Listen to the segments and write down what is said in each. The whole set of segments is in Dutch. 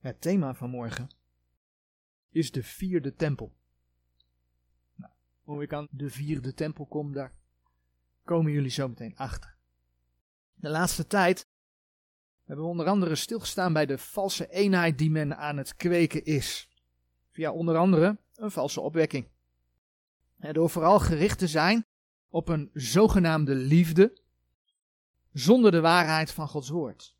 Het thema van morgen is de vierde tempel. Nou, hoe ik aan de vierde tempel kom, daar komen jullie zo meteen achter. De laatste tijd hebben we onder andere stilgestaan bij de valse eenheid die men aan het kweken is. Via onder andere een valse opwekking. En door vooral gericht te zijn op een zogenaamde liefde, zonder de waarheid van Gods woord.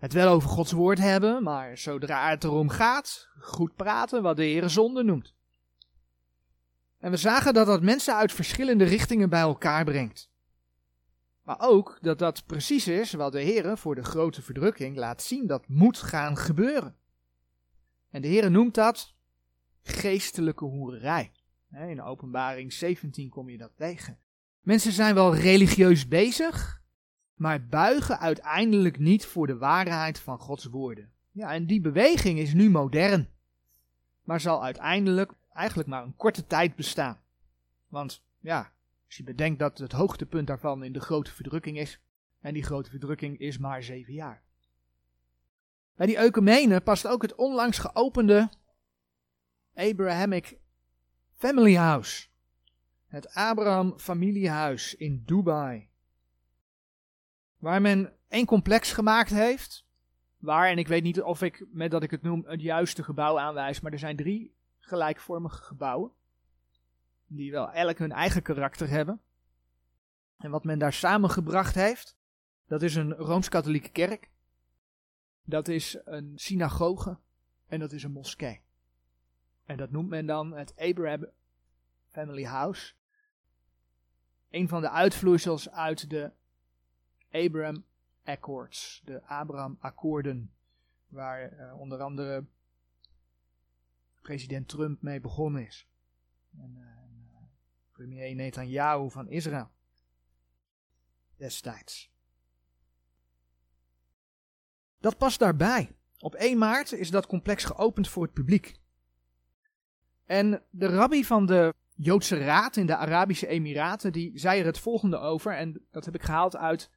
Het wel over Gods woord hebben, maar zodra het erom gaat, goed praten wat de Heer zonde noemt. En we zagen dat dat mensen uit verschillende richtingen bij elkaar brengt. Maar ook dat dat precies is wat de Heer voor de grote verdrukking laat zien dat moet gaan gebeuren. En de Heer noemt dat geestelijke hoererij. In openbaring 17 kom je dat tegen. Mensen zijn wel religieus bezig, maar buigen uiteindelijk niet voor de waarheid van Gods woorden. Ja, en die beweging is nu modern, maar zal uiteindelijk eigenlijk maar een korte tijd bestaan. Want ja, als je bedenkt dat het hoogtepunt daarvan in de grote verdrukking is, en die grote verdrukking is maar zeven jaar. Bij die Eukemene past ook het onlangs geopende Abrahamic Family House. Het Abraham familiehuis in Dubai. Waar men één complex gemaakt heeft. Waar, en ik weet niet of ik met dat ik het noem het juiste gebouw aanwijs, maar er zijn drie gelijkvormige gebouwen. Die wel elk hun eigen karakter hebben. En wat men daar samengebracht heeft, dat is een rooms-katholieke kerk. Dat is een synagoge en dat is een moskee. En dat noemt men dan het Abraham Family House. Een van de uitvloeisels uit de Abraham Accords, de Abraham Akkoorden, waar uh, onder andere president Trump mee begonnen is. En uh, premier Netanyahu van Israël. Destijds. Dat past daarbij. Op 1 maart is dat complex geopend voor het publiek. En de rabbi van de Joodse Raad in de Arabische Emiraten, die zei er het volgende over. En dat heb ik gehaald uit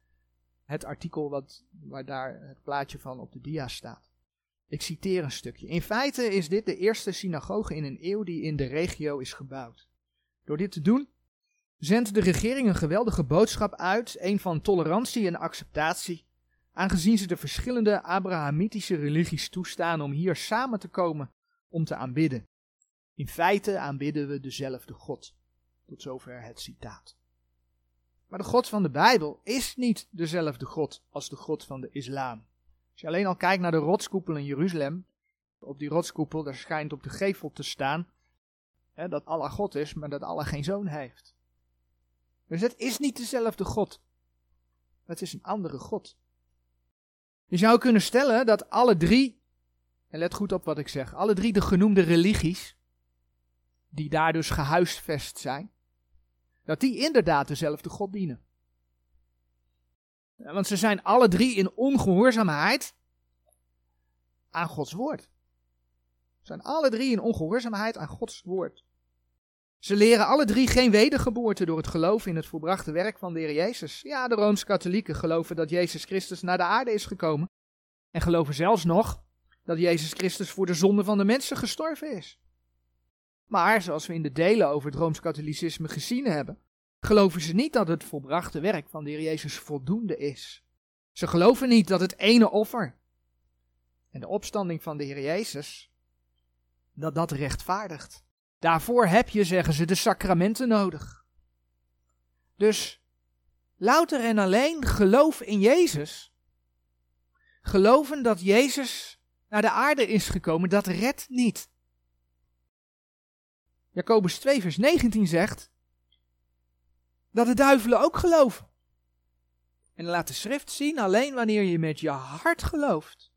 het artikel wat, waar daar het plaatje van op de dia staat. Ik citeer een stukje. In feite is dit de eerste synagoge in een eeuw die in de regio is gebouwd. Door dit te doen, zendt de regering een geweldige boodschap uit, een van tolerantie en acceptatie, aangezien ze de verschillende Abrahamitische religies toestaan om hier samen te komen om te aanbidden. In feite aanbidden we dezelfde God. Tot zover het citaat. Maar de God van de Bijbel is niet dezelfde God als de God van de islam. Als je alleen al kijkt naar de rotskoepel in Jeruzalem, op die rotskoepel, daar schijnt op de gevel te staan hè, dat Allah God is, maar dat Allah geen zoon heeft. Dus het is niet dezelfde God. Het is een andere God. Je zou kunnen stellen dat alle drie, en let goed op wat ik zeg, alle drie de genoemde religies, die daar dus gehuisvest zijn, dat die inderdaad dezelfde God dienen. Want ze zijn alle drie in ongehoorzaamheid aan Gods woord. Ze zijn alle drie in ongehoorzaamheid aan Gods woord. Ze leren alle drie geen wedergeboorte door het geloof in het volbrachte werk van de Heer Jezus. Ja, de Rooms-Katholieken geloven dat Jezus Christus naar de aarde is gekomen. En geloven zelfs nog dat Jezus Christus voor de zonde van de mensen gestorven is. Maar, zoals we in de delen over het Rooms-Katholicisme gezien hebben, geloven ze niet dat het volbrachte werk van de Heer Jezus voldoende is. Ze geloven niet dat het ene offer en de opstanding van de Heer Jezus, dat dat rechtvaardigt. Daarvoor heb je, zeggen ze, de sacramenten nodig. Dus louter en alleen geloof in Jezus, geloven dat Jezus naar de aarde is gekomen, dat redt niet. Jacobus 2, vers 19 zegt dat de duivelen ook geloven. En laat de schrift zien, alleen wanneer je met je hart gelooft,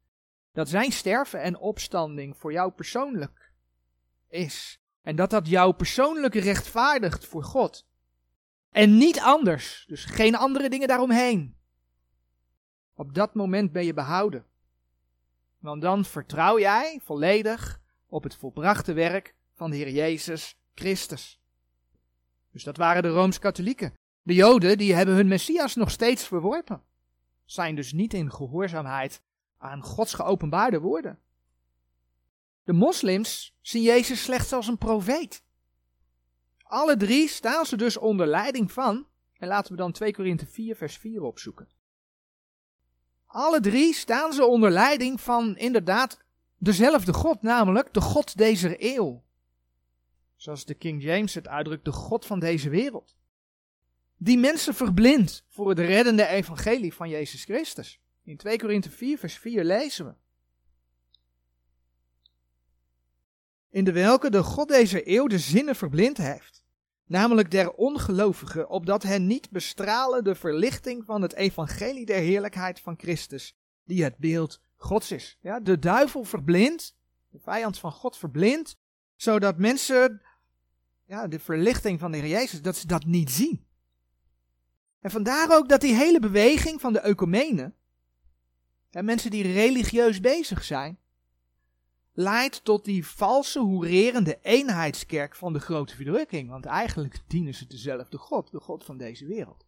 dat zijn sterven en opstanding voor jou persoonlijk is. En dat dat jou persoonlijk rechtvaardigt voor God. En niet anders, dus geen andere dingen daaromheen. Op dat moment ben je behouden. Want dan vertrouw jij volledig op het volbrachte werk van de Heer Jezus Christus. Dus dat waren de Rooms-Katholieken. De Joden die hebben hun Messias nog steeds verworpen. Zijn dus niet in gehoorzaamheid aan Gods geopenbaarde woorden. De moslims zien Jezus slechts als een profeet. Alle drie staan ze dus onder leiding van, en laten we dan 2 Korinthe 4 vers 4 opzoeken. Alle drie staan ze onder leiding van inderdaad dezelfde God, namelijk de God deze eeuw. Zoals de King James het uitdrukt, de God van deze wereld. Die mensen verblindt voor het reddende evangelie van Jezus Christus. In 2 Korinthe 4 vers 4 lezen we. In de welke de God deze eeuw de zinnen verblind heeft, namelijk der ongelovigen, opdat hen niet bestralen de verlichting van het evangelie der heerlijkheid van Christus, die het beeld Gods is. Ja, de duivel verblindt, de vijand van God verblindt, zodat mensen ja, de verlichting van de Heer Jezus, dat ze dat niet zien. En vandaar ook dat die hele beweging van de ecumenen, en mensen die religieus bezig zijn, leidt tot die valse, hoererende eenheidskerk van de grote verdrukking. Want eigenlijk dienen ze dezelfde God, de God van deze wereld.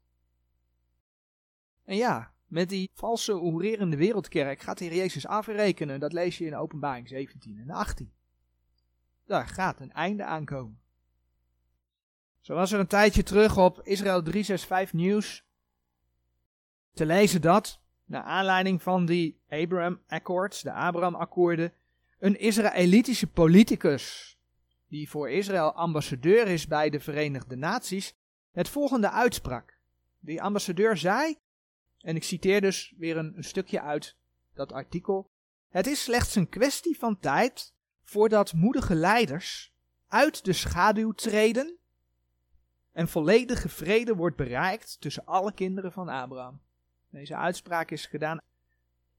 En ja, met die valse, hoererende wereldkerk gaat de Heer Jezus afrekenen. Dat lees je in Openbaring 17 en 18. Daar gaat een einde aankomen. Zo was er een tijdje terug op Israël 365 Nieuws te lezen dat, naar aanleiding van die Abraham Accords, de Abraham akkoorden, een Israëlitische politicus, die voor Israël ambassadeur is bij de Verenigde Naties, het volgende uitsprak. Die ambassadeur zei, en ik citeer dus weer een, een stukje uit dat artikel, het is slechts een kwestie van tijd voordat moedige leiders uit de schaduw treden en volledige vrede wordt bereikt tussen alle kinderen van Abraham. Deze uitspraak is gedaan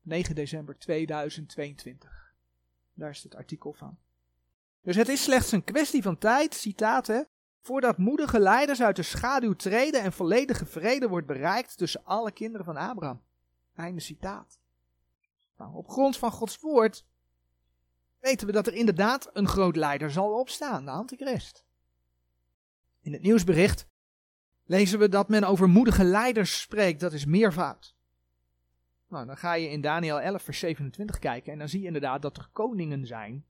9 december 2022. Daar is het artikel van. Dus het is slechts een kwestie van tijd, citaat hè, voordat moedige leiders uit de schaduw treden en volledige vrede wordt bereikt tussen alle kinderen van Abraham. Einde citaat. Nou, op grond van Gods woord weten we dat er inderdaad een groot leider zal opstaan, de Antichrist. In het nieuwsbericht lezen we dat men over moedige leiders spreekt. Dat is meervoud. Nou, dan ga je in Daniel 11, vers 27 kijken en dan zie je inderdaad dat er koningen zijn.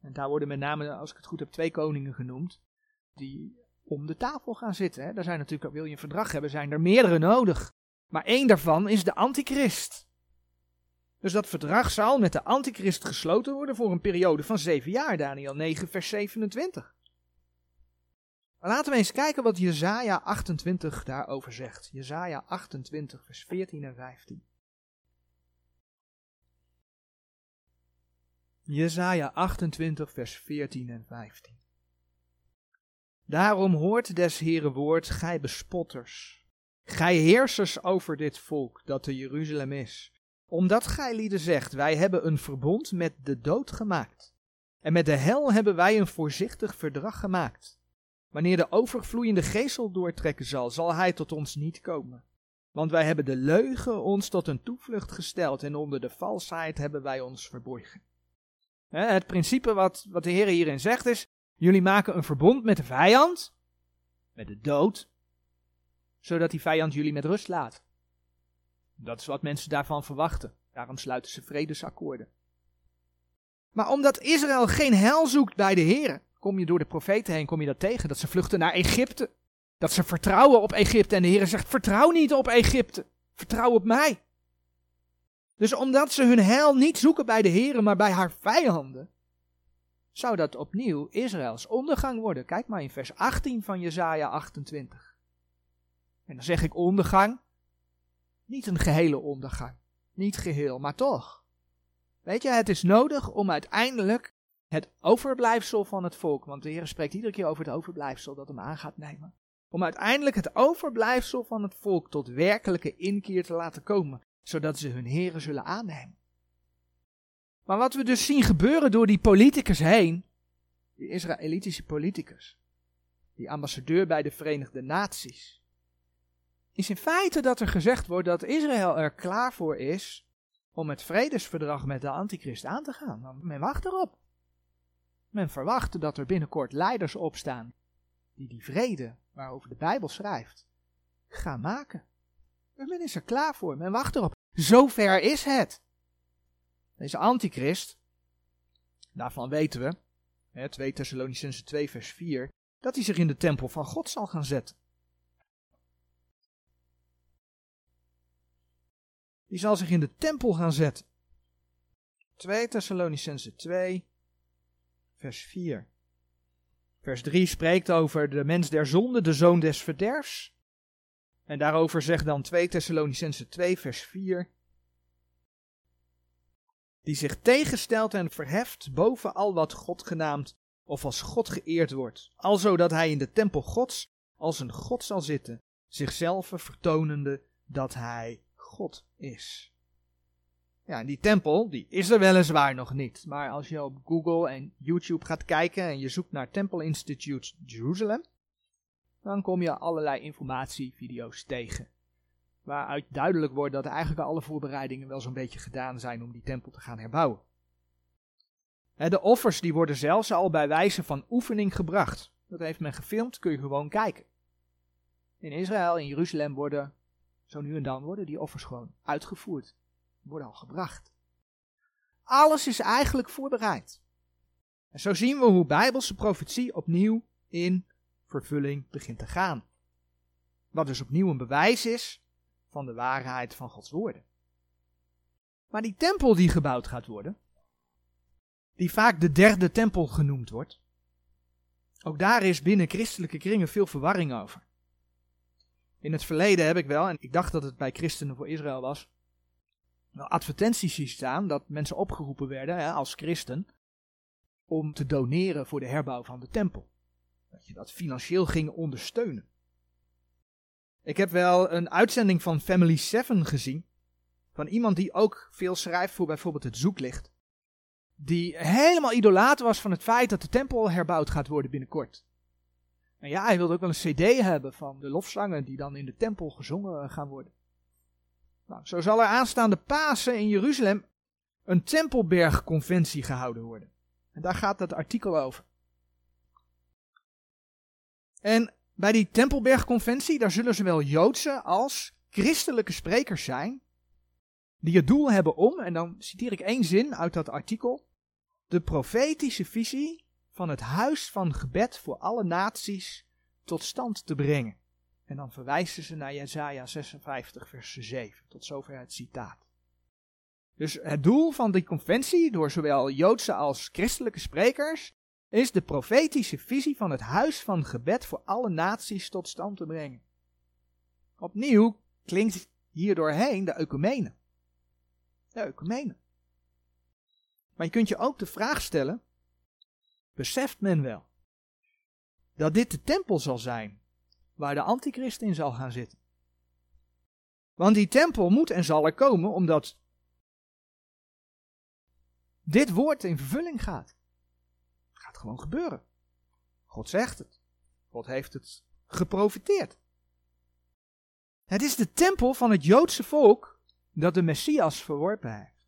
En daar worden met name, als ik het goed heb, twee koningen genoemd. Die om de tafel gaan zitten. Daar zijn natuurlijk, wil je een verdrag hebben, zijn er meerdere nodig. Maar één daarvan is de antichrist. Dus dat verdrag zal met de antichrist gesloten worden voor een periode van zeven jaar. Daniel 9, vers 27. Laten we eens kijken wat Jezaja 28 daarover zegt. Jezaja 28, vers 14 en 15. Jezaja 28, vers 14 en 15. Daarom hoort des Heere woord, gij bespotters, gij heersers over dit volk dat te Jeruzalem is, omdat gij lieden zegt, wij hebben een verbond met de dood gemaakt, en met de hel hebben wij een voorzichtig verdrag gemaakt. Wanneer de overvloeiende geestel doortrekken zal, zal hij tot ons niet komen. Want wij hebben de leugen ons tot een toevlucht gesteld en onder de valsheid hebben wij ons verborgen. Het principe wat, wat de Heer hierin zegt is, jullie maken een verbond met de vijand, met de dood, zodat die vijand jullie met rust laat. Dat is wat mensen daarvan verwachten. Daarom sluiten ze vredesakkoorden. Maar omdat Israël geen hel zoekt bij de Heer, kom je door de profeten heen, kom je dat tegen, dat ze vluchten naar Egypte. Dat ze vertrouwen op Egypte en de Heer zegt, vertrouw niet op Egypte, vertrouw op mij. Dus omdat ze hun heil niet zoeken bij de Heer, maar bij haar vijanden, zou dat opnieuw Israëls ondergang worden. Kijk maar in vers 18 van Jesaja 28. En dan zeg ik ondergang, niet een gehele ondergang, niet geheel, maar toch. Weet je, het is nodig om uiteindelijk het overblijfsel van het volk, want de Heer spreekt iedere keer over het overblijfsel dat hem aan gaat nemen. Om uiteindelijk het overblijfsel van het volk tot werkelijke inkeer te laten komen, zodat ze hun heren zullen aannemen. Maar wat we dus zien gebeuren door die politicus heen, die Israëlitische politicus, die ambassadeur bij de Verenigde Naties, is in feite dat er gezegd wordt dat Israël er klaar voor is om het vredesverdrag met de antichrist aan te gaan. Men wacht erop. Men verwacht dat er binnenkort leiders opstaan die die vrede waarover de Bijbel schrijft gaan maken. Men is er klaar voor, men wacht erop. Zover is het. Deze antichrist Daarvan weten we, hè, 2 Thessalonicense 2 vers 4, dat hij zich in de tempel van God zal gaan zetten. Die zal zich in de tempel gaan zetten. 2 Thessalonicense 2 vers 4. Vers 3 spreekt over de mens der zonde, de zoon des verderfs. En daarover zegt dan 2 Thessalonicense 2 vers 4 die zich tegenstelt en verheft boven al wat God genaamd of als God geëerd wordt, alzo dat hij in de tempel Gods als een God zal zitten, zichzelf vertonende dat hij God is. Ja, die tempel, die is er weliswaar nog niet, maar als je op Google en YouTube gaat kijken en je zoekt naar Temple Institute Jerusalem, dan kom je allerlei informatievideo's tegen waaruit duidelijk wordt dat eigenlijk alle voorbereidingen wel zo'n beetje gedaan zijn om die tempel te gaan herbouwen. De offers die worden zelfs al bij wijze van oefening gebracht. Dat heeft men gefilmd, kun je gewoon kijken. In Israël, in Jeruzalem worden, zo nu en dan, worden die offers gewoon uitgevoerd. Worden al gebracht. Alles is eigenlijk voorbereid. En zo zien we hoe bijbelse profetie opnieuw in vervulling begint te gaan. Wat dus opnieuw een bewijs is van de waarheid van Gods woorden. Maar die tempel die gebouwd gaat worden, die vaak de derde tempel genoemd wordt, ook daar is binnen christelijke kringen veel verwarring over. In het verleden heb ik wel, en ik dacht dat het bij Christenen voor Israël was, advertenties zien staan dat mensen opgeroepen werden hè, als christen om te doneren voor de herbouw van de tempel. Dat je dat financieel ging ondersteunen. Ik heb wel een uitzending van Family 7 gezien. Van iemand die ook veel schrijft voor bijvoorbeeld het zoeklicht. Die helemaal idolaat was van het feit dat de tempel herbouwd gaat worden binnenkort. En ja, hij wilde ook wel een cd hebben van de lofzangen die dan in de tempel gezongen gaan worden. Nou, zo zal er aanstaande Pasen in Jeruzalem een Tempelbergconventie gehouden worden. En daar gaat dat artikel over. En bij die Tempelbergconventie, daar zullen zowel Joodse als christelijke sprekers zijn, die het doel hebben om, en dan citeer ik één zin uit dat artikel, de profetische visie van het huis van gebed voor alle naties tot stand te brengen. En dan verwijzen ze naar Jesaja 56, vers 7. Tot zover het citaat. Dus het doel van die conventie, door zowel Joodse als christelijke sprekers, is de profetische visie van het huis van gebed voor alle naties tot stand te brengen. Opnieuw klinkt hier doorheen de ecumene. De ecumene. Maar je kunt je ook de vraag stellen, beseft men wel dat dit de tempel zal zijn waar de antichrist in zal gaan zitten? Want die tempel moet en zal er komen omdat dit woord in vervulling gaat gewoon gebeuren. God zegt het. God heeft het geprofiteerd. Het is de tempel van het Joodse volk dat de Messias verworpen heeft.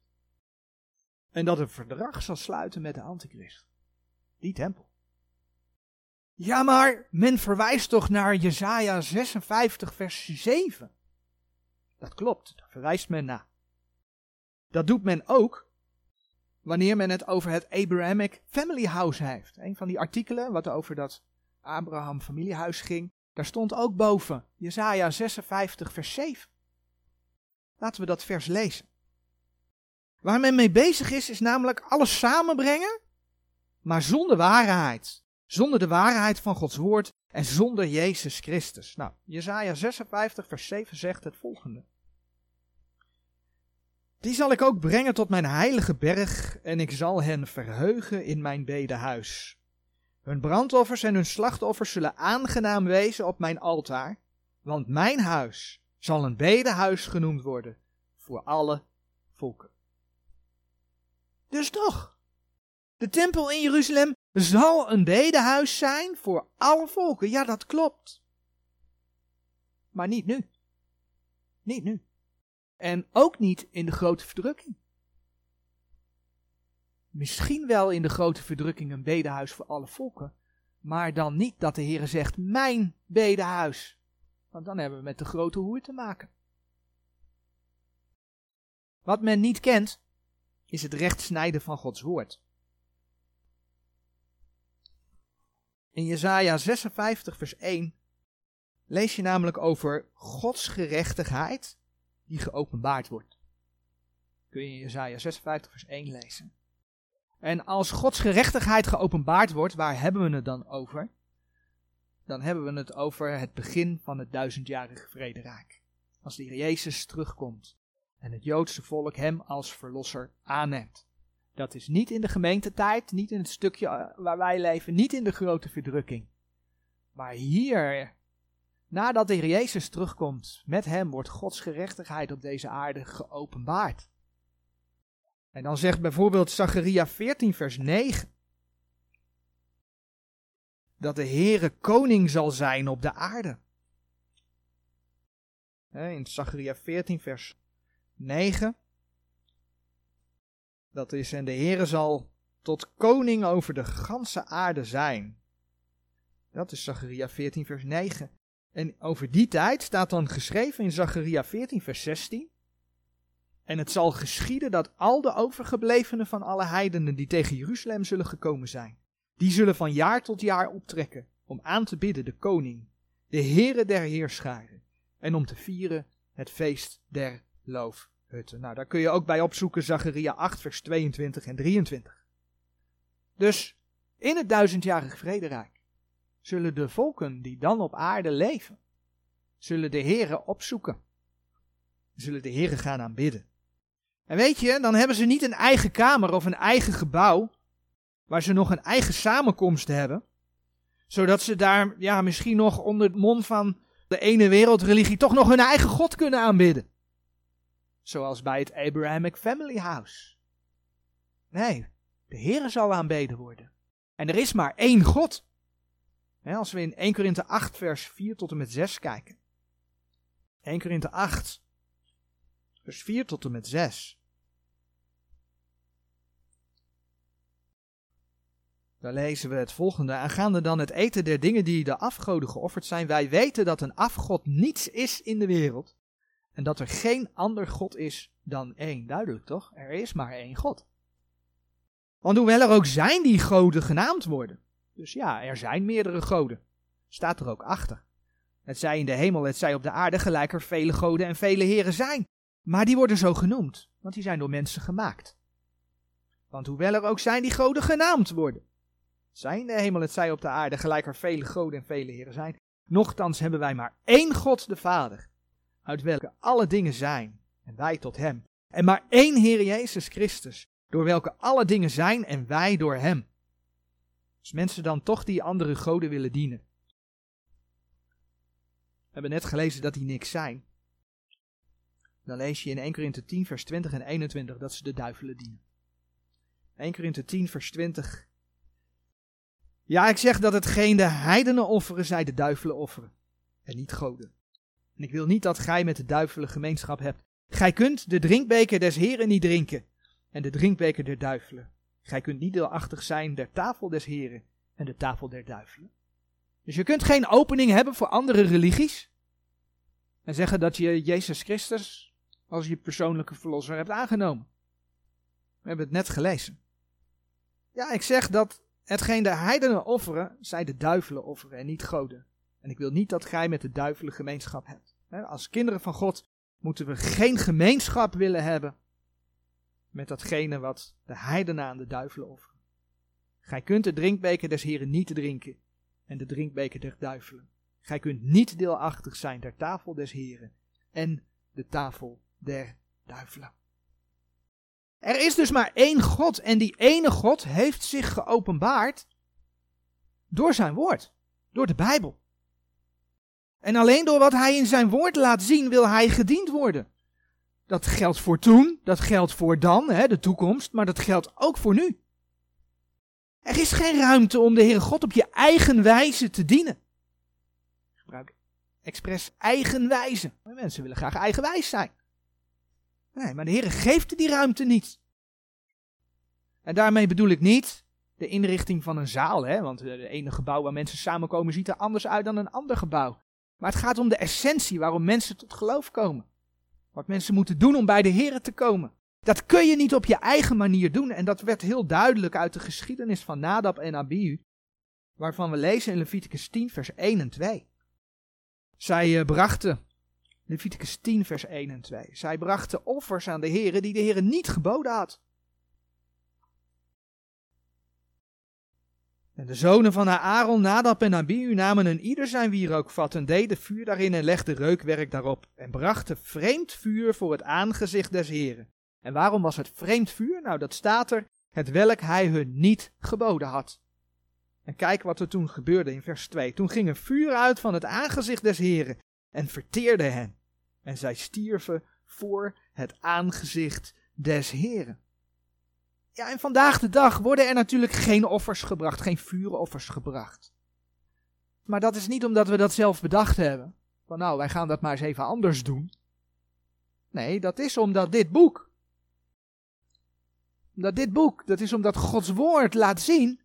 En dat een verdrag zal sluiten met de Antichrist. Die tempel. Ja, maar men verwijst toch naar Jesaja 56, vers 7. Dat klopt, daar verwijst men naar. Dat doet men ook wanneer men het over het Abrahamic Family House heeft. Een van die artikelen wat over dat Abraham familiehuis ging, daar stond ook boven Jesaja 56 vers 7. Laten we dat vers lezen. Waar men mee bezig is, is namelijk alles samenbrengen, maar zonder waarheid. Zonder de waarheid van Gods woord en zonder Jezus Christus. Nou, Jesaja 56 vers 7 zegt het volgende. Die zal ik ook brengen tot mijn heilige berg en ik zal hen verheugen in mijn bedehuis. Hun brandoffers en hun slachtoffers zullen aangenaam wezen op mijn altaar, want mijn huis zal een bedehuis genoemd worden voor alle volken. Dus toch, de tempel in Jeruzalem zal een bedehuis zijn voor alle volken. Ja, dat klopt. Maar niet nu. Niet nu. En ook niet in de grote verdrukking. Misschien wel in de grote verdrukking een bedehuis voor alle volken, maar dan niet dat de Heer zegt mijn bedehuis. Want dan hebben we met de grote hoer te maken. Wat men niet kent, is het rechtsnijden van Gods woord. In Jesaja 56 vers 1 lees je namelijk over Gods gerechtigheid die geopenbaard wordt. Kun je in Jesaja 56 vers 1 lezen. En als Gods gerechtigheid geopenbaard wordt, waar hebben we het dan over? Dan hebben we het over het begin van het duizendjarige vrederijk. Als de Heer Jezus terugkomt en het Joodse volk hem als verlosser aanneemt. Dat is niet in de gemeentetijd, niet in het stukje eh, waar wij leven, niet in de grote verdrukking. Maar hier, nadat de Heer Jezus terugkomt, met hem wordt Gods gerechtigheid op deze aarde geopenbaard. En dan zegt bijvoorbeeld Zacharia 14 vers 9 dat de Heere koning zal zijn op de aarde. In Zacharia 14 vers 9 dat is, en de Heere zal tot koning over de ganse aarde zijn. Dat is Zacharia 14 vers 9. En over die tijd staat dan geschreven in Zacharia 14 vers 16. En het zal geschieden dat al de overgeblevenen van alle heidenen die tegen Jeruzalem zullen gekomen zijn, die zullen van jaar tot jaar optrekken om aan te bidden de koning, de Heere der Heerscharen, en om te vieren het feest der loof hutten. Nou, daar kun je ook bij opzoeken Zacharia 8, vers 22 en 23. Dus in het duizendjarig vrederijk zullen de volken die dan op aarde leven, zullen de Heren opzoeken. Zullen de Heren gaan aanbidden. En weet je, dan hebben ze niet een eigen kamer of een eigen gebouw, waar ze nog een eigen samenkomst hebben, zodat ze daar ja, misschien nog onder het mond van de ene wereldreligie toch nog hun eigen God kunnen aanbidden. Zoals bij het Abrahamic Family House. Nee, de Heere zal aanbeden worden. En er is maar één God. als we in 1 Korinthe 8 vers 4 tot en met 6 kijken. 1 Korinthe 8 vers 4 tot en met 6. Daar lezen we het volgende. Aangaande dan het eten der dingen die de afgoden geofferd zijn. Wij weten dat een afgod niets is in de wereld. En dat er geen ander God is dan één. Duidelijk toch? Er is maar één God. Want hoewel er ook zijn die goden genaamd worden. Dus ja, er zijn meerdere goden. Staat er ook achter. Het zij in de hemel, het zij op de aarde, gelijk er vele goden en vele heren zijn. Maar die worden zo genoemd, want die zijn door mensen gemaakt. Want hoewel er ook zijn die goden genaamd worden. Het zij in de hemel, het zij op de aarde, gelijk er vele goden en vele heren zijn. Nochtans hebben wij maar één God de Vader uit welke alle dingen zijn, en wij tot Hem. En maar één Heer Jezus Christus, door welke alle dingen zijn en wij door Hem. Als mensen dan toch die andere goden willen dienen. We hebben net gelezen dat die niks zijn. Dan lees je in 1 Korinthe 10 vers 20 en 21 dat ze de duivelen dienen. 1 Korinthe 10 vers 20. Ja, ik zeg dat hetgeen de heidenen offeren, zij de duivelen offeren. En niet goden. En ik wil niet dat gij met de duivelen gemeenschap hebt. Gij kunt de drinkbeker des Heren niet drinken en de drinkbeker der duivelen. Gij kunt niet deelachtig zijn der tafel des Heren en de tafel der duivelen. Dus je kunt geen opening hebben voor andere religies en zeggen dat je Jezus Christus als je persoonlijke verlosser hebt aangenomen. We hebben het net gelezen. Ja, ik zeg dat hetgeen de heidenen offeren, zij de duivelen offeren en niet goden. En ik wil niet dat gij met de duivelen gemeenschap hebt. Als kinderen van God moeten we geen gemeenschap willen hebben met datgene wat de heidenen aan de duivelen offeren. Gij kunt de drinkbeker des Heren niet drinken en de drinkbeker der duivelen. Gij kunt niet deelachtig zijn der tafel des Heren en de tafel der duivelen. Er is dus maar één God en die ene God heeft zich geopenbaard door zijn woord, door de Bijbel. En alleen door wat hij in zijn woord laat zien, wil hij gediend worden. Dat geldt voor toen, dat geldt voor dan, hè, de toekomst, maar dat geldt ook voor nu. Er is geen ruimte om de Heere God op je eigen wijze te dienen. Gebruik expres eigen wijze. Mensen willen graag eigenwijs zijn. Nee, maar de Heere geeft die ruimte niet. En daarmee bedoel ik niet de inrichting van een zaal, hè, want de ene gebouw waar mensen samenkomen ziet er anders uit dan een ander gebouw. Maar het gaat om de essentie waarom mensen tot geloof komen. Wat mensen moeten doen om bij de Heer te komen. Dat kun je niet op je eigen manier doen. En dat werd heel duidelijk uit de geschiedenis van Nadab en Abihu. waarvan we lezen in Leviticus 10, vers 1 en 2. Zij uh, brachten, Leviticus 10, vers 1 en 2, zij brachten offers aan de Heeren die de Heeren niet geboden had. En de zonen van Aaron, Nadab en Abihu namen een ieder zijn wierookvat en deden vuur daarin en legden reukwerk daarop en brachten vreemd vuur voor het aangezicht des Heren. En waarom was het vreemd vuur? Nou, dat staat er, het welk hij hun niet geboden had. En kijk wat er toen gebeurde in vers 2. Toen ging een vuur uit van het aangezicht des Heren en verteerde hen. En zij stierven voor het aangezicht des Heren. Ja, en vandaag de dag worden er natuurlijk geen offers gebracht, geen vuuroffers gebracht. Maar dat is niet omdat we dat zelf bedacht hebben. Van nou, wij gaan dat maar eens even anders doen. Nee, dat is omdat dit boek. Omdat dit boek, dat is omdat Gods woord laat zien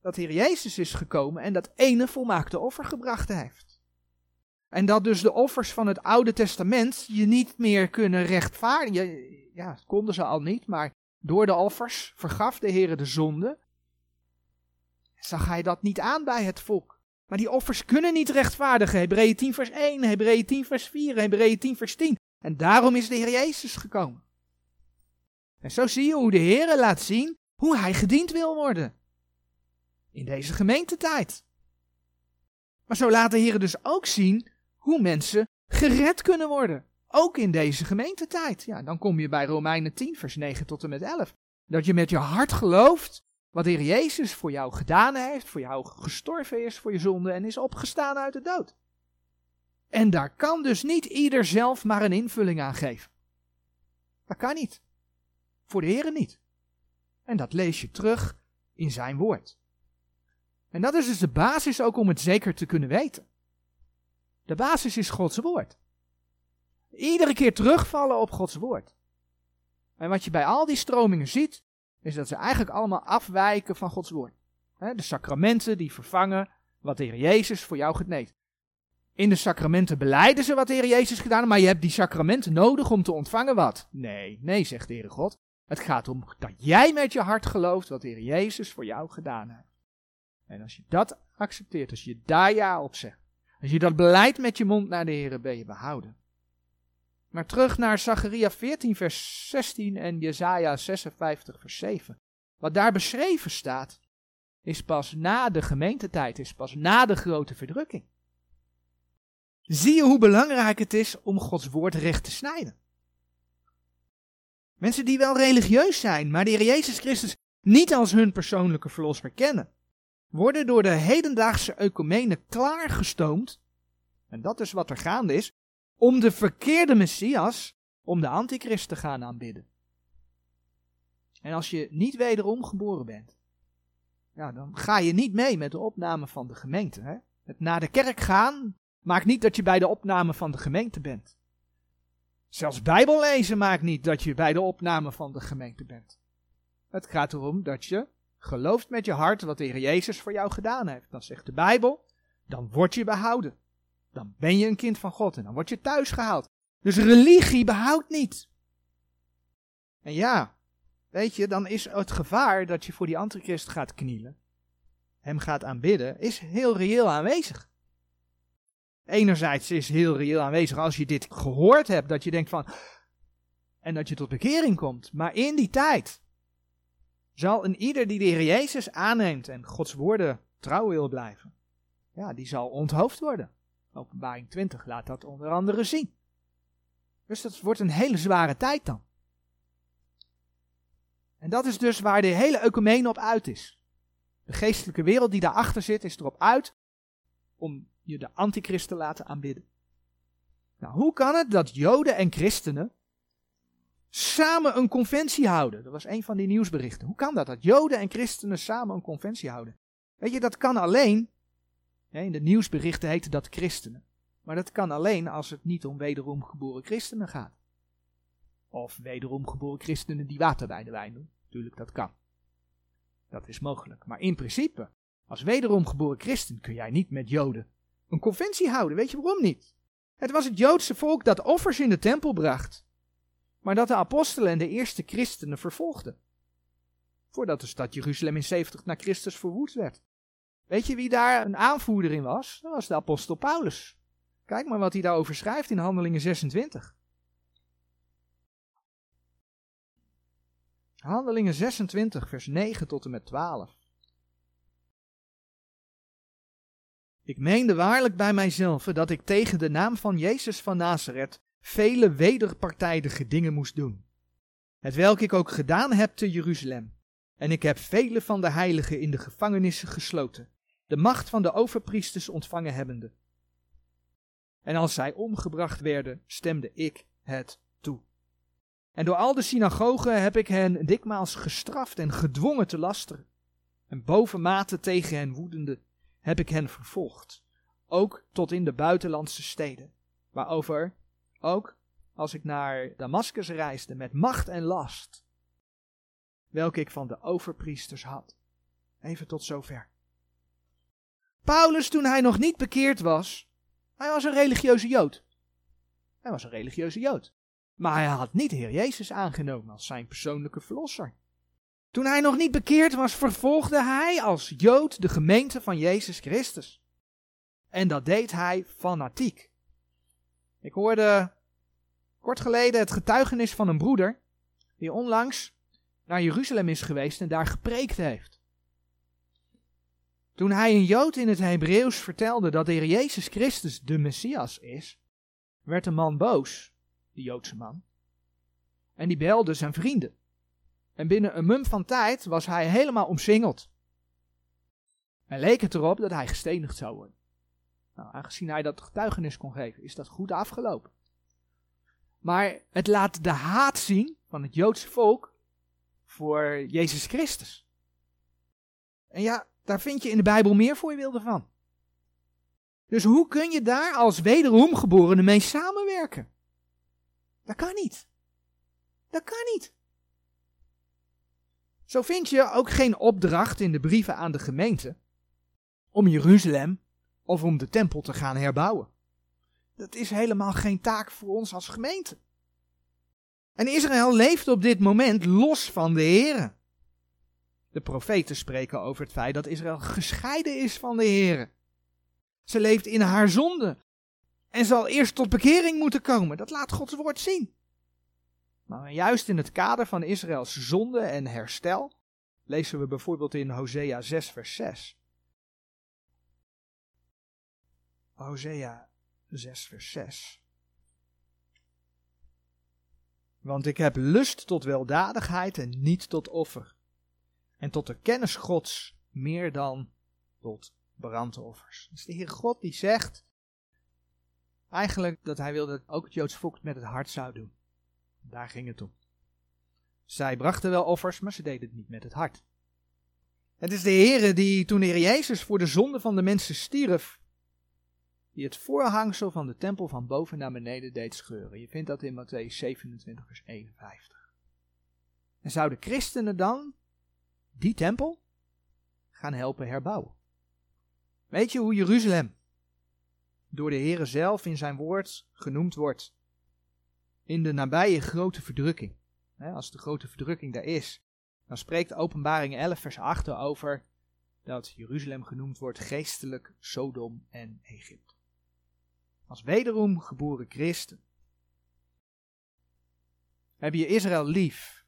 dat Heer Jezus is gekomen en dat ene volmaakte offer gebracht heeft. En dat dus de offers van het Oude Testament je niet meer kunnen rechtvaardigen. Ja, dat konden ze al niet, maar door de offers vergaf de Heer de zonde. Zag hij dat niet aan bij het volk. Maar die offers kunnen niet rechtvaardigen. Hebreeën 10 vers 1, Hebreeën 10 vers 4, Hebreeën 10 vers 10. En daarom is de Heer Jezus gekomen. En zo zie je hoe de Heer laat zien hoe hij gediend wil worden. In deze gemeentetijd. Maar zo laat de Heer dus ook zien hoe mensen gered kunnen worden. Ook in deze gemeentetijd. Ja, dan kom je bij Romeinen 10, vers 9 tot en met 11. Dat je met je hart gelooft wat de Heer Jezus voor jou gedaan heeft, voor jou gestorven is voor je zonde en is opgestaan uit de dood. En daar kan dus niet ieder zelf maar een invulling aan geven. Dat kan niet. Voor de Heer niet. En dat lees je terug in zijn woord. En dat is dus de basis ook om het zeker te kunnen weten. De basis is Gods woord. Iedere keer terugvallen op Gods woord. En wat je bij al die stromingen ziet, is dat ze eigenlijk allemaal afwijken van Gods woord. De sacramenten die vervangen wat de Heer Jezus voor jou geneest. In de sacramenten beleiden ze wat de Heer Jezus gedaan maar je hebt die sacramenten nodig om te ontvangen wat? Nee, nee, zegt de Heere God. Het gaat om dat jij met je hart gelooft wat de Heer Jezus voor jou gedaan heeft. En als je dat accepteert, als je daar ja op zegt, als je dat beleidt met je mond naar de Heer, ben je behouden. Maar terug naar Zacharia 14, vers 16 en Jesaja 56, vers 7. Wat daar beschreven staat, is pas na de gemeentetijd, is pas na de grote verdrukking. Zie je hoe belangrijk het is om Gods woord recht te snijden? Mensen die wel religieus zijn, maar Heer Jezus Christus niet als hun persoonlijke verlosser kennen, worden door de hedendaagse ecumenen klaargestoomd, en dat is wat er gaande is, om de verkeerde Messias, om de antichrist te gaan aanbidden. En als je niet wederom geboren bent, ja, dan ga je niet mee met de opname van de gemeente. Hè? Het naar de kerk gaan maakt niet dat je bij de opname van de gemeente bent. Zelfs Bijbel lezen maakt niet dat je bij de opname van de gemeente bent. Het gaat erom dat je gelooft met je hart wat de Heer Jezus voor jou gedaan heeft. Dan zegt de Bijbel, dan word je behouden. Dan ben je een kind van God en dan word je thuis gehaald. Dus religie behoudt niet. En ja, weet je, dan is het gevaar dat je voor die antichrist gaat knielen, hem gaat aanbidden, is heel reëel aanwezig. Enerzijds is heel reëel aanwezig als je dit gehoord hebt, dat je denkt van, en dat je tot bekering komt. Maar in die tijd zal een ieder die de Heer Jezus aanneemt en Gods woorden trouw wil blijven, ja, die zal onthoofd worden. Openbaring 20 laat dat onder andere zien. Dus dat wordt een hele zware tijd dan. En dat is dus waar de hele ecumene op uit is. De geestelijke wereld die daarachter zit, is erop uit om je de antichrist te laten aanbidden. Nou, hoe kan het dat Joden en christenen samen een conventie houden? Dat was een van die nieuwsberichten. Hoe kan dat, dat Joden en christenen samen een conventie houden? Weet je, dat kan alleen in de nieuwsberichten heette dat christenen. Maar dat kan alleen als het niet om wederom geboren christenen gaat. Of wederom geboren christenen die water bij de wijn doen. Tuurlijk, dat kan. Dat is mogelijk. Maar in principe, als wederom geboren christen kun jij niet met Joden een conventie houden. Weet je waarom niet? Het was het Joodse volk dat offers in de tempel bracht. Maar dat de apostelen en de eerste christenen vervolgden. Voordat de stad Jeruzalem in 70 na Christus verwoed werd. Weet je wie daar een aanvoerder in was? Dat was de apostel Paulus. Kijk maar wat hij daarover schrijft in Handelingen 26. Handelingen 26, vers 9 tot en met 12. Ik meende waarlijk bij mijzelf dat ik tegen de naam van Jezus van Nazareth vele wederpartijdige dingen moest doen. Het welk ik ook gedaan heb te Jeruzalem. En ik heb vele van de heiligen in de gevangenissen gesloten, de macht van de overpriesters ontvangen hebbende. En als zij omgebracht werden, stemde ik het toe. En door al de synagogen heb ik hen dikmaals gestraft en gedwongen te lasteren. En bovenmate tegen hen woedende heb ik hen vervolgd, ook tot in de buitenlandse steden, waarover ook als ik naar Damascus reisde met macht en last, welke ik van de overpriesters had. Even tot zover. Paulus, toen hij nog niet bekeerd was, hij was een religieuze Jood. Hij was een religieuze Jood. Maar hij had niet Heer Jezus aangenomen als zijn persoonlijke verlosser. Toen hij nog niet bekeerd was, vervolgde hij als Jood de gemeente van Jezus Christus. En dat deed hij fanatiek. Ik hoorde kort geleden het getuigenis van een broeder die onlangs naar Jeruzalem is geweest en daar gepreekt heeft. Toen hij een Jood in het Hebreeuws vertelde dat de Heer Jezus Christus de Messias is, werd de man boos, die Joodse man, en die belde zijn vrienden. En binnen een mum van tijd was hij helemaal omsingeld. En leek het erop dat hij gestenigd zou worden. Nou, aangezien hij dat getuigenis kon geven, is dat goed afgelopen. Maar het laat de haat zien van het Joodse volk voor Jezus Christus. En ja, daar vind je in de Bijbel meer voorbeelden van. Dus hoe kun je daar als wederomgeborene mee samenwerken? Dat kan niet. Dat kan niet. Zo vind je ook geen opdracht in de brieven aan de gemeente om Jeruzalem of om de tempel te gaan herbouwen. Dat is helemaal geen taak voor ons als gemeente. En Israël leeft op dit moment los van de Here. De profeten spreken over het feit dat Israël gescheiden is van de Here. Ze leeft in haar zonde en zal eerst tot bekering moeten komen. Dat laat Gods woord zien. Maar juist in het kader van Israëls zonde en herstel lezen we bijvoorbeeld in Hosea 6 vers 6. Hosea 6 vers 6. Want ik heb lust tot weldadigheid en niet tot offer. En tot de kennis Gods meer dan tot brandoffers. Dus de Heer God die zegt eigenlijk dat hij wilde dat ook het Joods volk met het hart zou doen. Daar ging het om. Zij brachten wel offers, maar ze deden het niet met het hart. Het is de Heer die toen de Heer Jezus voor de zonde van de mensen stierf, die het voorhangsel van de tempel van boven naar beneden deed scheuren. Je vindt dat in Matthäus 27, vers 51. En zouden christenen dan die tempel gaan helpen herbouwen? Weet je hoe Jeruzalem door de Heere zelf in zijn woord genoemd wordt? In de nabije grote verdrukking. Als de grote verdrukking daar is, dan spreekt Openbaring 11 vers 8 over dat Jeruzalem genoemd wordt geestelijk Sodom en Egypte. Als wederom geboren christen heb je Israël lief.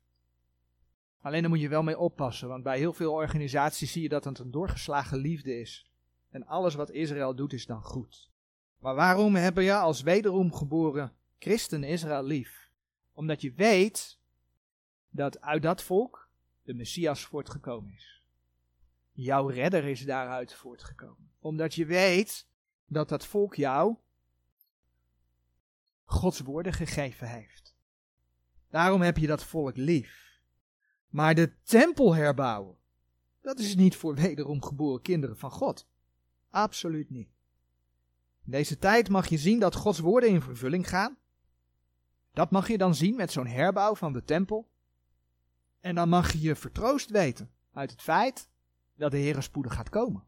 Alleen daar moet je wel mee oppassen, want bij heel veel organisaties zie je dat het een doorgeslagen liefde is. En alles wat Israël doet is dan goed. Maar waarom heb je als wederom geboren christen Israël lief? Omdat je weet dat uit dat volk de Messias voortgekomen is. Jouw redder is daaruit voortgekomen. Omdat je weet dat dat volk jou Gods woorden gegeven heeft. Daarom heb je dat volk lief. Maar de tempel herbouwen, dat is niet voor wederom geboren kinderen van God. Absoluut niet. In deze tijd mag je zien dat Gods woorden in vervulling gaan. Dat mag je dan zien met zo'n herbouw van de tempel. En dan mag je je vertroost weten uit het feit dat de Heer spoedig gaat komen.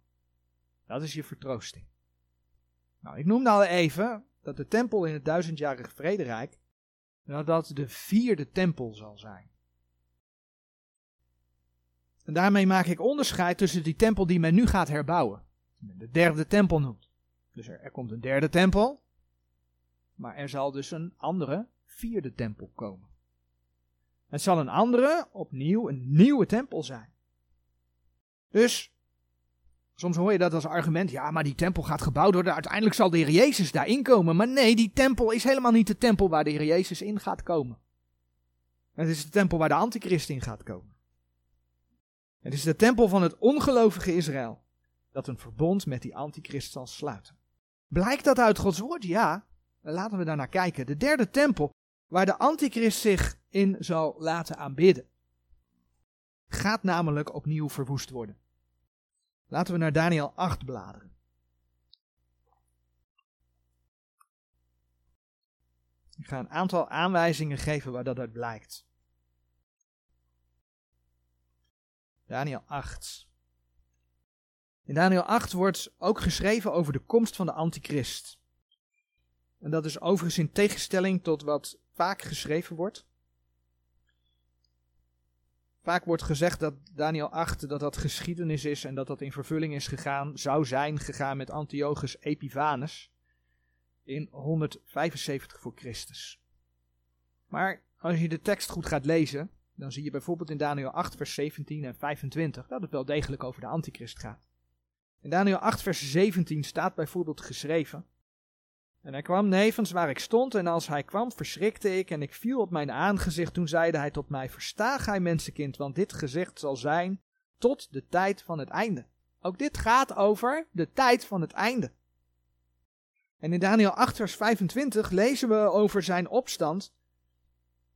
Dat is je vertroosting. Nou, ik noemde al even dat de tempel in het duizendjarige vrederijk, dat de vierde tempel zal zijn. En daarmee maak ik onderscheid tussen die tempel die men nu gaat herbouwen. De derde tempel noemt. Dus er, er komt een derde tempel. Maar er zal dus een andere vierde tempel komen. Het zal een andere, opnieuw een nieuwe tempel zijn. Dus, soms hoor je dat als argument, ja, maar die tempel gaat gebouwd worden, uiteindelijk zal de Heer Jezus daarin komen. Maar nee, die tempel is helemaal niet de tempel waar de Heer Jezus in gaat komen. Het is de tempel waar de antichrist in gaat komen. Het is de tempel van het ongelovige Israël dat een verbond met die antichrist zal sluiten. Blijkt dat uit Gods woord? Ja. Laten we daar naar kijken. De derde tempel, waar de antichrist zich in zal laten aanbidden, gaat namelijk opnieuw verwoest worden. Laten we naar Daniel 8 bladeren. Ik ga een aantal aanwijzingen geven waar dat uit blijkt. Daniel 8. In Daniel 8 wordt ook geschreven over de komst van de antichrist. En dat is overigens in tegenstelling tot wat vaak geschreven wordt. Vaak wordt gezegd dat Daniel 8 dat dat geschiedenis is en dat dat in vervulling is gegaan, zou zijn gegaan met Antiochus Epiphanes in 175 voor Christus. Maar als je de tekst goed gaat lezen, dan zie je bijvoorbeeld in Daniel 8 vers 17 en 25 dat het wel degelijk over de antichrist gaat. In Daniel 8 vers 17 staat bijvoorbeeld geschreven en hij kwam nevens waar ik stond, en als hij kwam, verschrikte ik, en ik viel op mijn aangezicht. Toen zeide hij tot mij: Versta gij, mensenkind, want dit gezicht zal zijn tot de tijd van het einde. Ook dit gaat over de tijd van het einde. En in Daniel 8, vers 25 lezen we over zijn opstand,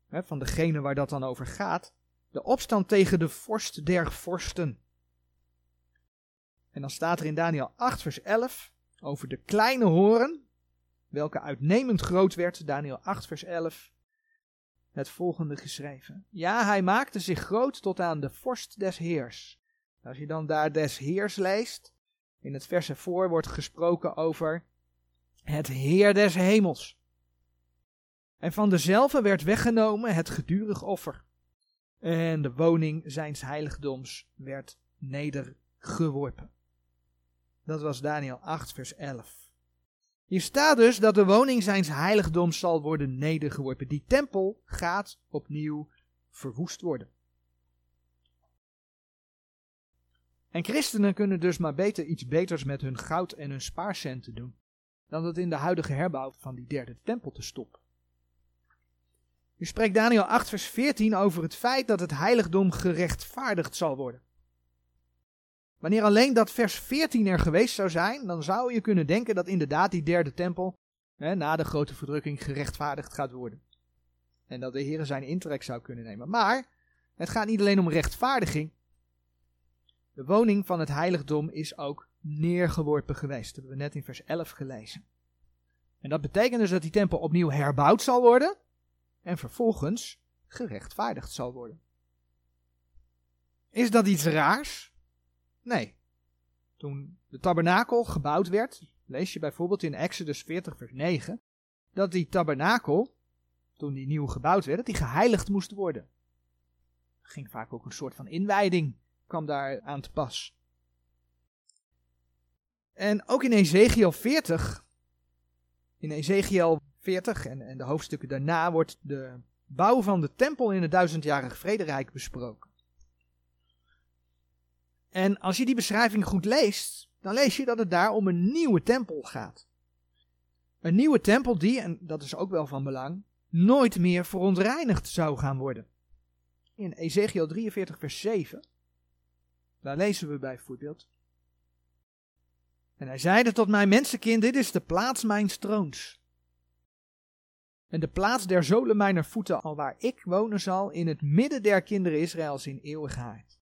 hè, van degene waar dat dan over gaat, de opstand tegen de vorst der vorsten. En dan staat er in Daniel 8, vers 11 over de kleine horen, welke uitnemend groot werd, Daniel 8, vers 11, het volgende geschreven. Ja, hij maakte zich groot tot aan de vorst des heers. Als je dan daar des heers leest, in het vers ervoor wordt gesproken over het heer des hemels. En van dezelfde werd weggenomen het gedurig offer. En de woning zijns heiligdoms werd nedergeworpen. Dat was Daniel 8, vers 11. Hier staat dus dat de woning zijns heiligdoms zal worden nedergeworpen. Die tempel gaat opnieuw verwoest worden. En christenen kunnen dus maar beter iets beters met hun goud en hun spaarcenten doen, dan het in de huidige herbouw van die derde tempel te stoppen. Nu spreekt Daniel 8 vers 14 over het feit dat het heiligdom gerechtvaardigd zal worden. Wanneer alleen dat vers 14 er geweest zou zijn, dan zou je kunnen denken dat inderdaad die derde tempel hè, na de grote verdrukking gerechtvaardigd gaat worden. En dat de Heer zijn intrek zou kunnen nemen. Maar het gaat niet alleen om rechtvaardiging. De woning van het heiligdom is ook neergeworpen geweest. Dat hebben we net in vers 11 gelezen. En dat betekent dus dat die tempel opnieuw herbouwd zal worden en vervolgens gerechtvaardigd zal worden. Is dat iets raars? Nee. Toen de tabernakel gebouwd werd, lees je bijvoorbeeld in Exodus 40 vers 9, dat die tabernakel, toen die nieuw gebouwd werd, dat die geheiligd moest worden. Er ging vaak ook een soort van inwijding, kwam daar aan te pas. En ook in Ezekiel 40, in Ezekiel 40 en, en de hoofdstukken daarna wordt de bouw van de tempel in het duizendjarig vrederijk besproken. En als je die beschrijving goed leest, dan lees je dat het daar om een nieuwe tempel gaat. Een nieuwe tempel die, en dat is ook wel van belang, nooit meer verontreinigd zou gaan worden. In Ezekiel 43, vers 7, daar lezen we bijvoorbeeld. En hij zeide tot mij, mensenkind, dit is de plaats mijn troons. En de plaats der zolen mijner voeten, al waar ik wonen zal, in het midden der kinderen Israëls in eeuwigheid.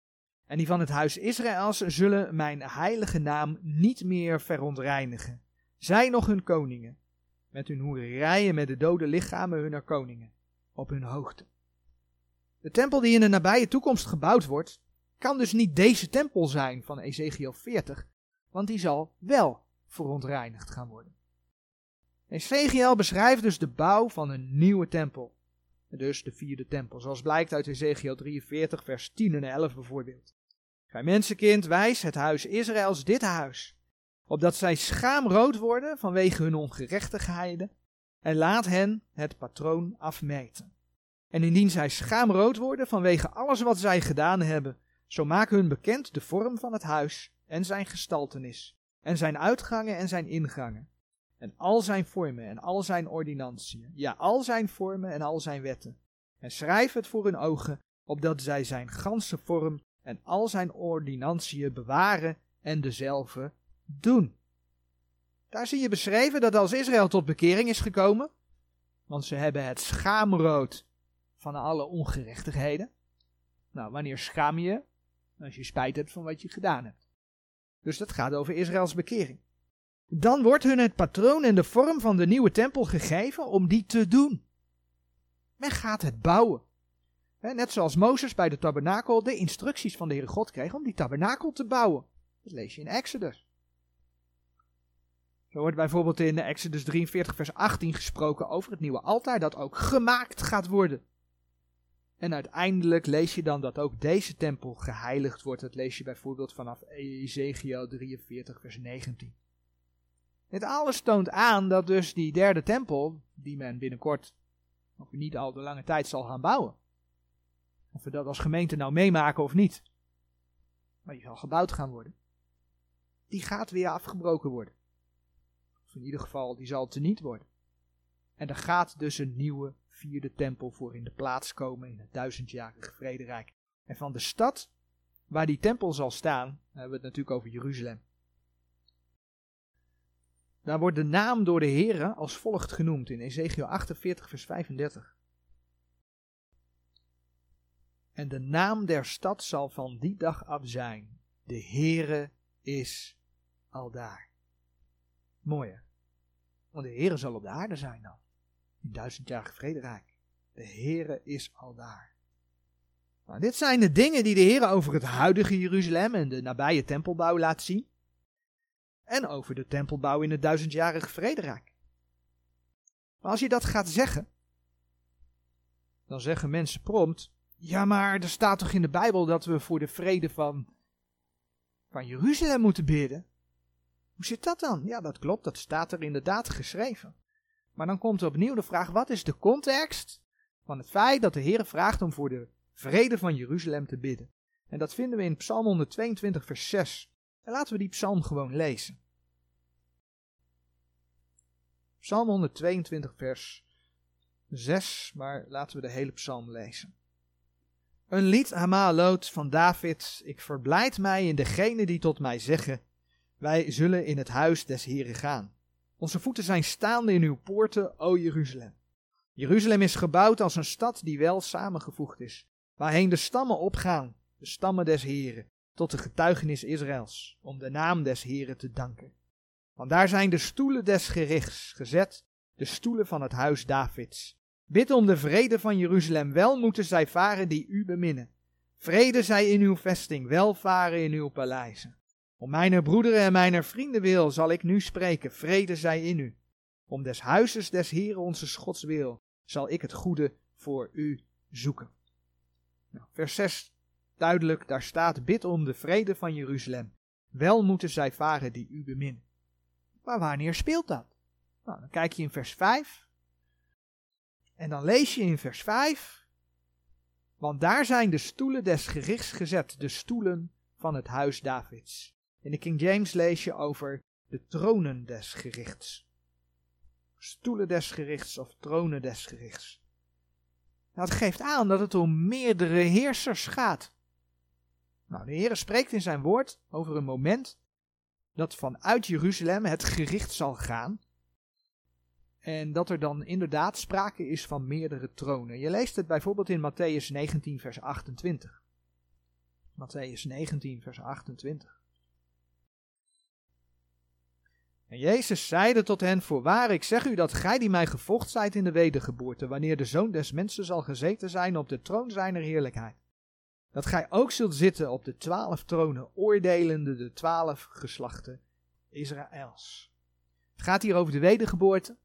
En die van het huis Israëls zullen mijn heilige naam niet meer verontreinigen. Zij nog hun koningen, met hun hoererijen met de dode lichamen hunner koningen, op hun hoogte. De tempel die in de nabije toekomst gebouwd wordt, kan dus niet deze tempel zijn van Ezekiel 40, want die zal wel verontreinigd gaan worden. Ezekiel beschrijft dus de bouw van een nieuwe tempel. Dus de vierde tempel, zoals blijkt uit Ezekiel 43, vers 10 en 11 bijvoorbeeld. Gij mensenkind, wijs het huis Israëls dit huis, opdat zij schaamrood worden vanwege hun ongerechtigheden, en laat hen het patroon afmeten. En indien zij schaamrood worden vanwege alles wat zij gedaan hebben, zo maak hun bekend de vorm van het huis en zijn gestaltenis, en zijn uitgangen en zijn ingangen, en al zijn vormen en al zijn ordinantiën, ja, al zijn vormen en al zijn wetten. En schrijf het voor hun ogen, opdat zij zijn ganse vorm en al zijn ordinantiën bewaren en dezelfde doen. Daar zie je beschreven dat als Israël tot bekering is gekomen, want ze hebben het schaamrood van alle ongerechtigheden. Nou, wanneer schaam je? Als je spijt hebt van wat je gedaan hebt. Dus dat gaat over Israëls bekering. Dan wordt hun het patroon en de vorm van de nieuwe tempel gegeven om die te doen. Men gaat het bouwen. Net zoals Mozes bij de tabernakel de instructies van de Heere God kreeg om die tabernakel te bouwen. Dat lees je in Exodus. Zo wordt bijvoorbeeld in Exodus 43, vers 18 gesproken over het nieuwe altaar dat ook gemaakt gaat worden. En uiteindelijk lees je dan dat ook deze tempel geheiligd wordt. Dat lees je bijvoorbeeld vanaf Ezekiel 43, vers 19. Dit alles toont aan dat dus die derde tempel, die men binnenkort, of niet al de lange tijd zal gaan bouwen. Of we dat als gemeente nou meemaken of niet. Maar die zal gebouwd gaan worden. Die gaat weer afgebroken worden. Of in ieder geval, die zal teniet worden. En er gaat dus een nieuwe vierde tempel voor in de plaats komen in het duizendjarige vrederijk. En van de stad waar die tempel zal staan, hebben we het natuurlijk over Jeruzalem. Daar wordt de naam door de Here als volgt genoemd in Ezekiel 48, vers 35. En de naam der stad zal van die dag af zijn. De Heere is al daar. Mooi Want de Heere zal op de aarde zijn dan. In duizendjarig vrederijk. De Heere is al daar. Nou, dit zijn de dingen die de Heer over het huidige Jeruzalem en de nabije tempelbouw laat zien. En over de tempelbouw in het duizendjarige vrederijk. Maar als je dat gaat zeggen, dan zeggen mensen prompt, ja maar er staat toch in de Bijbel dat we voor de vrede van, van Jeruzalem moeten bidden? Hoe zit dat dan? Ja, dat klopt, dat staat er inderdaad geschreven. Maar dan komt er opnieuw de vraag: wat is de context van het feit dat de Heer vraagt om voor de vrede van Jeruzalem te bidden? En dat vinden we in Psalm 122, vers 6. En laten we die psalm gewoon lezen. Psalm 122, vers 6, maar laten we de hele psalm lezen. Een lied Hamaloot van David. Ik verblijd mij in degene die tot mij zeggen: Wij zullen in het huis des Heren gaan. Onze voeten zijn staande in uw poorten, o Jeruzalem. Jeruzalem is gebouwd als een stad die wel samengevoegd is, waarheen de stammen opgaan, de stammen des Heren, tot de getuigenis Israëls, om de naam des Heren te danken. Want daar zijn de stoelen des gerichts gezet, de stoelen van het huis Davids. Bid om de vrede van Jeruzalem, wel moeten zij varen die u beminnen. Vrede zij in uw vesting, welvaren in uw paleizen. Om mijn broederen en mijn vrienden wil zal ik nu spreken, vrede zij in u. Om des huizes des Heeren onze Schots wil zal ik het goede voor u zoeken. Nou, vers 6, duidelijk, daar staat, bid om de vrede van Jeruzalem. Wel moeten zij varen die u beminnen. Maar wanneer speelt dat? Nou, dan kijk je in vers 5. En dan lees je in vers 5. Want daar zijn de stoelen des gerichts gezet, de stoelen van het huis Davids. In de King James lees je over de tronen des gerichts. Stoelen des gerichts of tronen des gerichts. Dat geeft aan dat het om meerdere heersers gaat. Nou, de Heer spreekt in zijn woord over een moment dat vanuit Jeruzalem het gericht zal gaan. En dat er dan inderdaad sprake is van meerdere tronen. Je leest het bijvoorbeeld in Matthäus 19, vers 28. Matthäus 19, vers 28. En Jezus zeide tot hen, voorwaar, ik zeg u dat gij die mij gevolgd zijt in de wedergeboorte, wanneer de Zoon des Mensen zal gezeten zijn op de troon zijner heerlijkheid, dat gij ook zult zitten op de twaalf tronen, oordelende de twaalf geslachten Israëls. Het gaat hier over de wedergeboorte.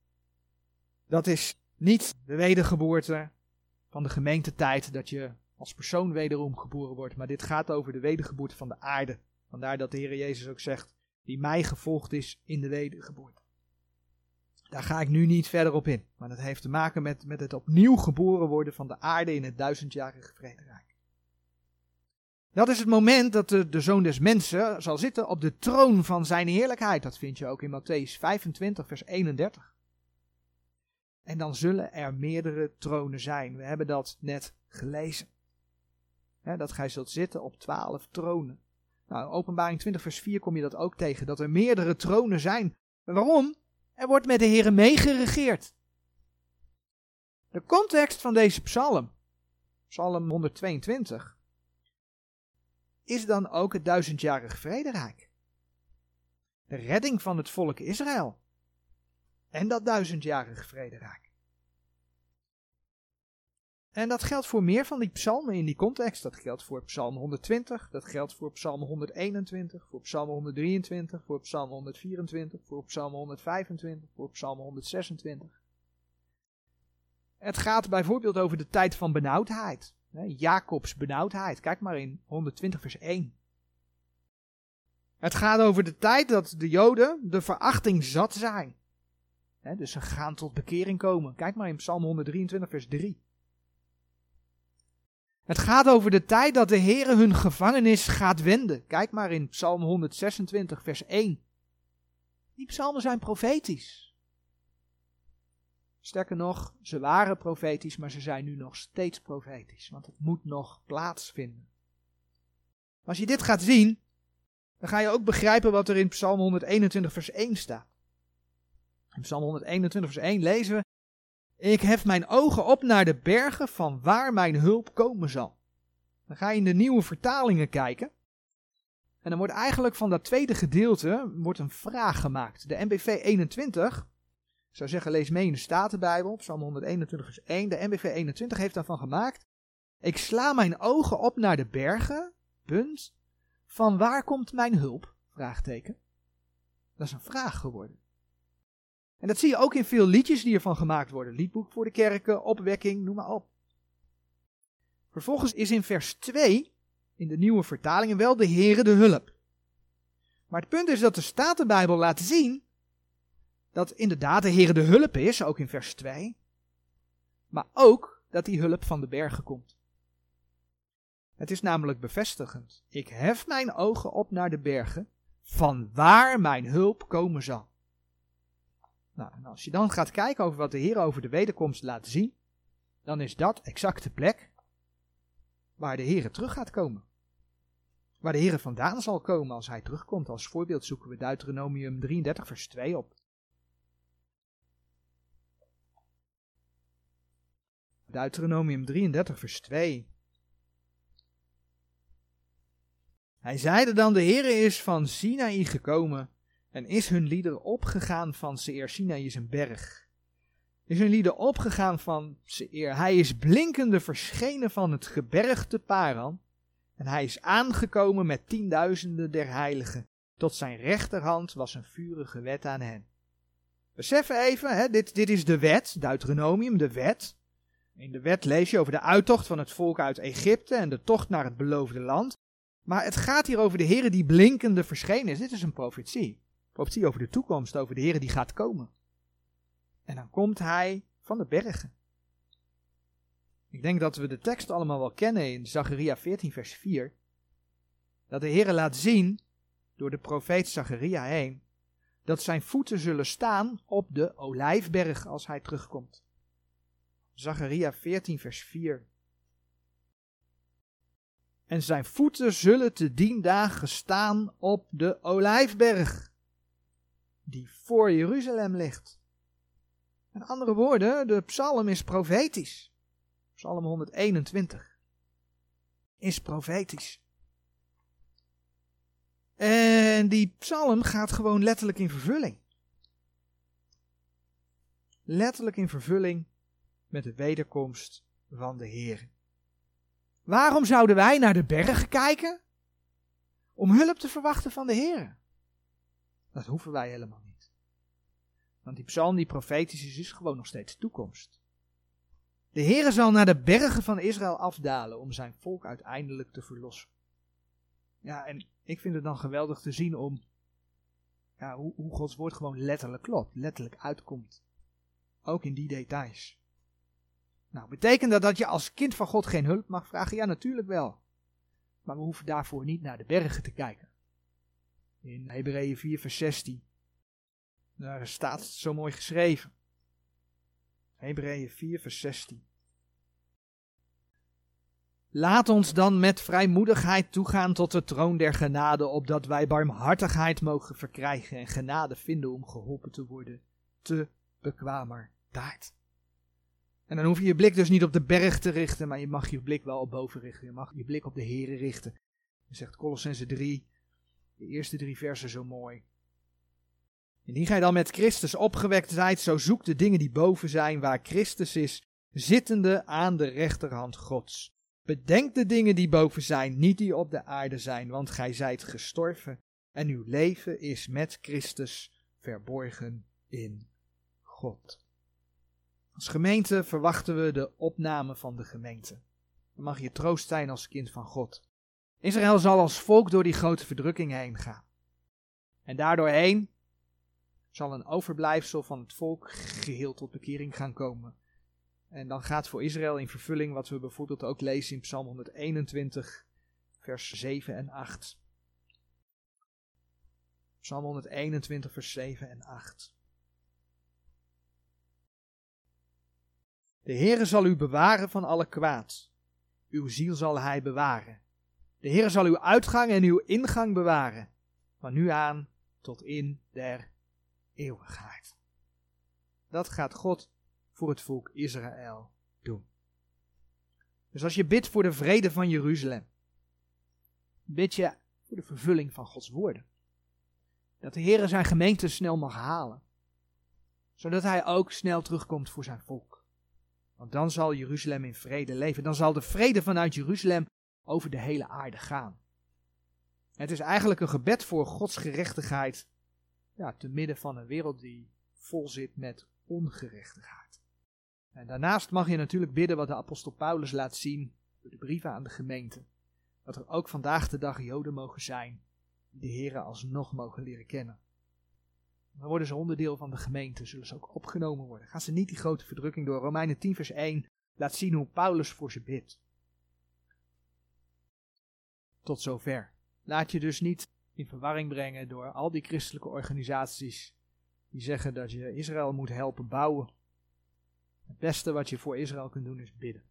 Dat is niet de wedergeboorte van de gemeentetijd, dat je als persoon wederom geboren wordt, maar dit gaat over de wedergeboorte van de aarde. Vandaar dat de Heer Jezus ook zegt, die mij gevolgd is in de wedergeboorte. Daar ga ik nu niet verder op in, maar dat heeft te maken met, met het opnieuw geboren worden van de aarde in het duizendjarige vrederijk. Dat is het moment dat de, de Zoon des Mensen zal zitten op de troon van zijn heerlijkheid. Dat vind je ook in Matthäus 25, vers 31. En dan zullen er meerdere tronen zijn. We hebben dat net gelezen. dat gij zult zitten op twaalf tronen. Nou, openbaring 20 vers 4 kom je dat ook tegen, dat er meerdere tronen zijn. En waarom? Er wordt met de Heeren meegeregeerd. De context van deze psalm, psalm 122, is dan ook het duizendjarig vrederijk. De redding van het volk Israël. En dat duizendjarig vrederijk. En dat geldt voor meer van die psalmen in die context. Dat geldt voor psalm 120, dat geldt voor psalm 121, voor psalm 123, voor psalm 124, voor psalm 125, voor psalm 126. Het gaat bijvoorbeeld over de tijd van benauwdheid. Jacobs benauwdheid. Kijk maar in 120 vers 1. Het gaat over de tijd dat de Joden de verachting zat zijn. dus ze gaan tot bekering komen. Kijk maar in Psalm 123 vers 3. Het gaat over de tijd dat de Heere hun gevangenis gaat wenden. Kijk maar in Psalm 126, vers 1. Die psalmen zijn profetisch. Sterker nog, ze waren profetisch, maar ze zijn nu nog steeds profetisch, want het moet nog plaatsvinden. Als je dit gaat zien, dan ga je ook begrijpen wat er in Psalm 121, vers 1 staat. In Psalm 121, vers 1 lezen we: ik hef mijn ogen op naar de bergen van waar mijn hulp komen zal. Dan ga je in de nieuwe vertalingen kijken. En dan wordt eigenlijk van dat tweede gedeelte wordt een vraag gemaakt. De MBV 21, ik zou zeggen lees mee in de Statenbijbel, Psalm 121 vers 1. De MBV 21 heeft daarvan gemaakt. Ik sla mijn ogen op naar de bergen, punt. Van waar komt mijn hulp? Vraagteken. Dat is een vraag geworden. En dat zie je ook in veel liedjes die ervan gemaakt worden. Liedboek voor de kerken, opwekking, noem maar op. Vervolgens is in vers 2, in de nieuwe vertalingen, wel de Heere de hulp. Maar het punt is dat de Statenbijbel laat zien dat inderdaad de Heere de hulp is, ook in vers 2. Maar ook dat die hulp van de bergen komt. Het is namelijk bevestigend. Ik hef mijn ogen op naar de bergen, van waar mijn hulp komen zal. Nou, en als je dan gaat kijken over wat de Heer over de wederkomst laat zien, dan is dat exact de plek waar de Heer terug gaat komen. Waar de Heer vandaan zal komen als hij terugkomt. Als voorbeeld zoeken we Deuteronomium 33 vers 2 op. Deuteronomium 33 vers 2. Hij zeide dan, de Heere is van Sinaï gekomen en is hun lieder opgegaan van Seir. Sinai is een berg. Is hun lieder opgegaan van Seir. Hij is blinkende verschenen van het gebergte Paran. En hij is aangekomen met tienduizenden der heiligen. Tot zijn rechterhand was een vurige wet aan hen. Besef even, hè, dit, dit is de wet, Deuteronomium, de wet. In de wet lees je over de uittocht van het volk uit Egypte en de tocht naar het beloofde land. Maar het gaat hier over de Heer die blinkende verschenen is. Dit is een profetie. Profetie over de toekomst, over de Heer die gaat komen. En dan komt hij van de bergen. Ik denk dat we de tekst allemaal wel kennen in Zacharia 14 vers 4. Dat de Heer laat zien, door de profeet Zacharia heen, dat zijn voeten zullen staan op de olijfberg als hij terugkomt. Zacharia 14 vers 4. En zijn voeten zullen te dien dagen staan op de olijfberg die voor Jeruzalem ligt. Met andere woorden, de psalm is profetisch. Psalm 121 is profetisch. En die psalm gaat gewoon letterlijk in vervulling. Letterlijk in vervulling met de wederkomst van de Heer. Waarom zouden wij naar de bergen kijken? Om hulp te verwachten van de Heer. Dat hoeven wij helemaal niet. Want die psalm die profetisch is, is gewoon nog steeds toekomst. De Heere zal naar de bergen van Israël afdalen om zijn volk uiteindelijk te verlossen. Ja, en ik vind het dan geweldig te zien om ja, hoe, hoe Gods woord gewoon letterlijk klopt, letterlijk uitkomt. Ook in die details. Nou, betekent dat dat je als kind van God geen hulp mag vragen? Ja, natuurlijk wel. Maar we hoeven daarvoor niet naar de bergen te kijken. In Hebreeën 4, vers 16. Daar staat het zo mooi geschreven. Hebreeën 4, vers 16. Laat ons dan met vrijmoedigheid toegaan tot de troon der genade, opdat wij barmhartigheid mogen verkrijgen en genade vinden om geholpen te worden, te bekwamer daad. En dan hoef je je blik dus niet op de berg te richten, maar je mag je blik wel op boven richten. Je mag je blik op de Here richten. Je zegt Colossense 3, de eerste drie versen zo mooi. Indien gij dan met Christus opgewekt zijt, zo zoek de dingen die boven zijn, waar Christus is, zittende aan de rechterhand Gods. Bedenk de dingen die boven zijn, niet die op de aarde zijn, want gij zijt gestorven en uw leven is met Christus verborgen in God. Als gemeente verwachten we de opname van de gemeente. Dan mag je troost zijn als kind van God. Israël zal als volk door die grote verdrukking heen gaan. En daardoorheen zal een overblijfsel van het volk geheel tot bekering gaan komen. En dan gaat voor Israël in vervulling wat we bijvoorbeeld ook lezen in Psalm 121, vers 7 en 8. Psalm 121, vers 7 en 8. De Heere zal u bewaren van alle kwaad. Uw ziel zal hij bewaren. De Heere zal uw uitgang en uw ingang bewaren. Van nu aan tot in der eeuwigheid. Dat gaat God voor het volk Israël doen. Dus als je bidt voor de vrede van Jeruzalem, bid je voor de vervulling van Gods woorden. Dat de Heer zijn gemeente snel mag halen, zodat hij ook snel terugkomt voor zijn volk. Want dan zal Jeruzalem in vrede leven. Dan zal de vrede vanuit Jeruzalem over de hele aarde gaan. Het is eigenlijk een gebed voor Gods gerechtigheid ja, te midden van een wereld die vol zit met ongerechtigheid. En daarnaast mag je natuurlijk bidden wat de apostel Paulus laat zien door de brieven aan de gemeente. Dat er ook vandaag de dag Joden mogen zijn die de Here alsnog mogen leren kennen. Dan worden ze onderdeel van de gemeente, zullen ze ook opgenomen worden. Gaan ze niet die grote verdrukking door. Romeinen 10 vers 1 laat zien hoe Paulus voor ze bidt. Tot zover. Laat je dus niet in verwarring brengen door al die christelijke organisaties die zeggen dat je Israël moet helpen bouwen. Het beste wat je voor Israël kunt doen is bidden.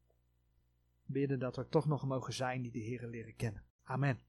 Bidden dat er toch nog mogen zijn die de Heer leren kennen. Amen.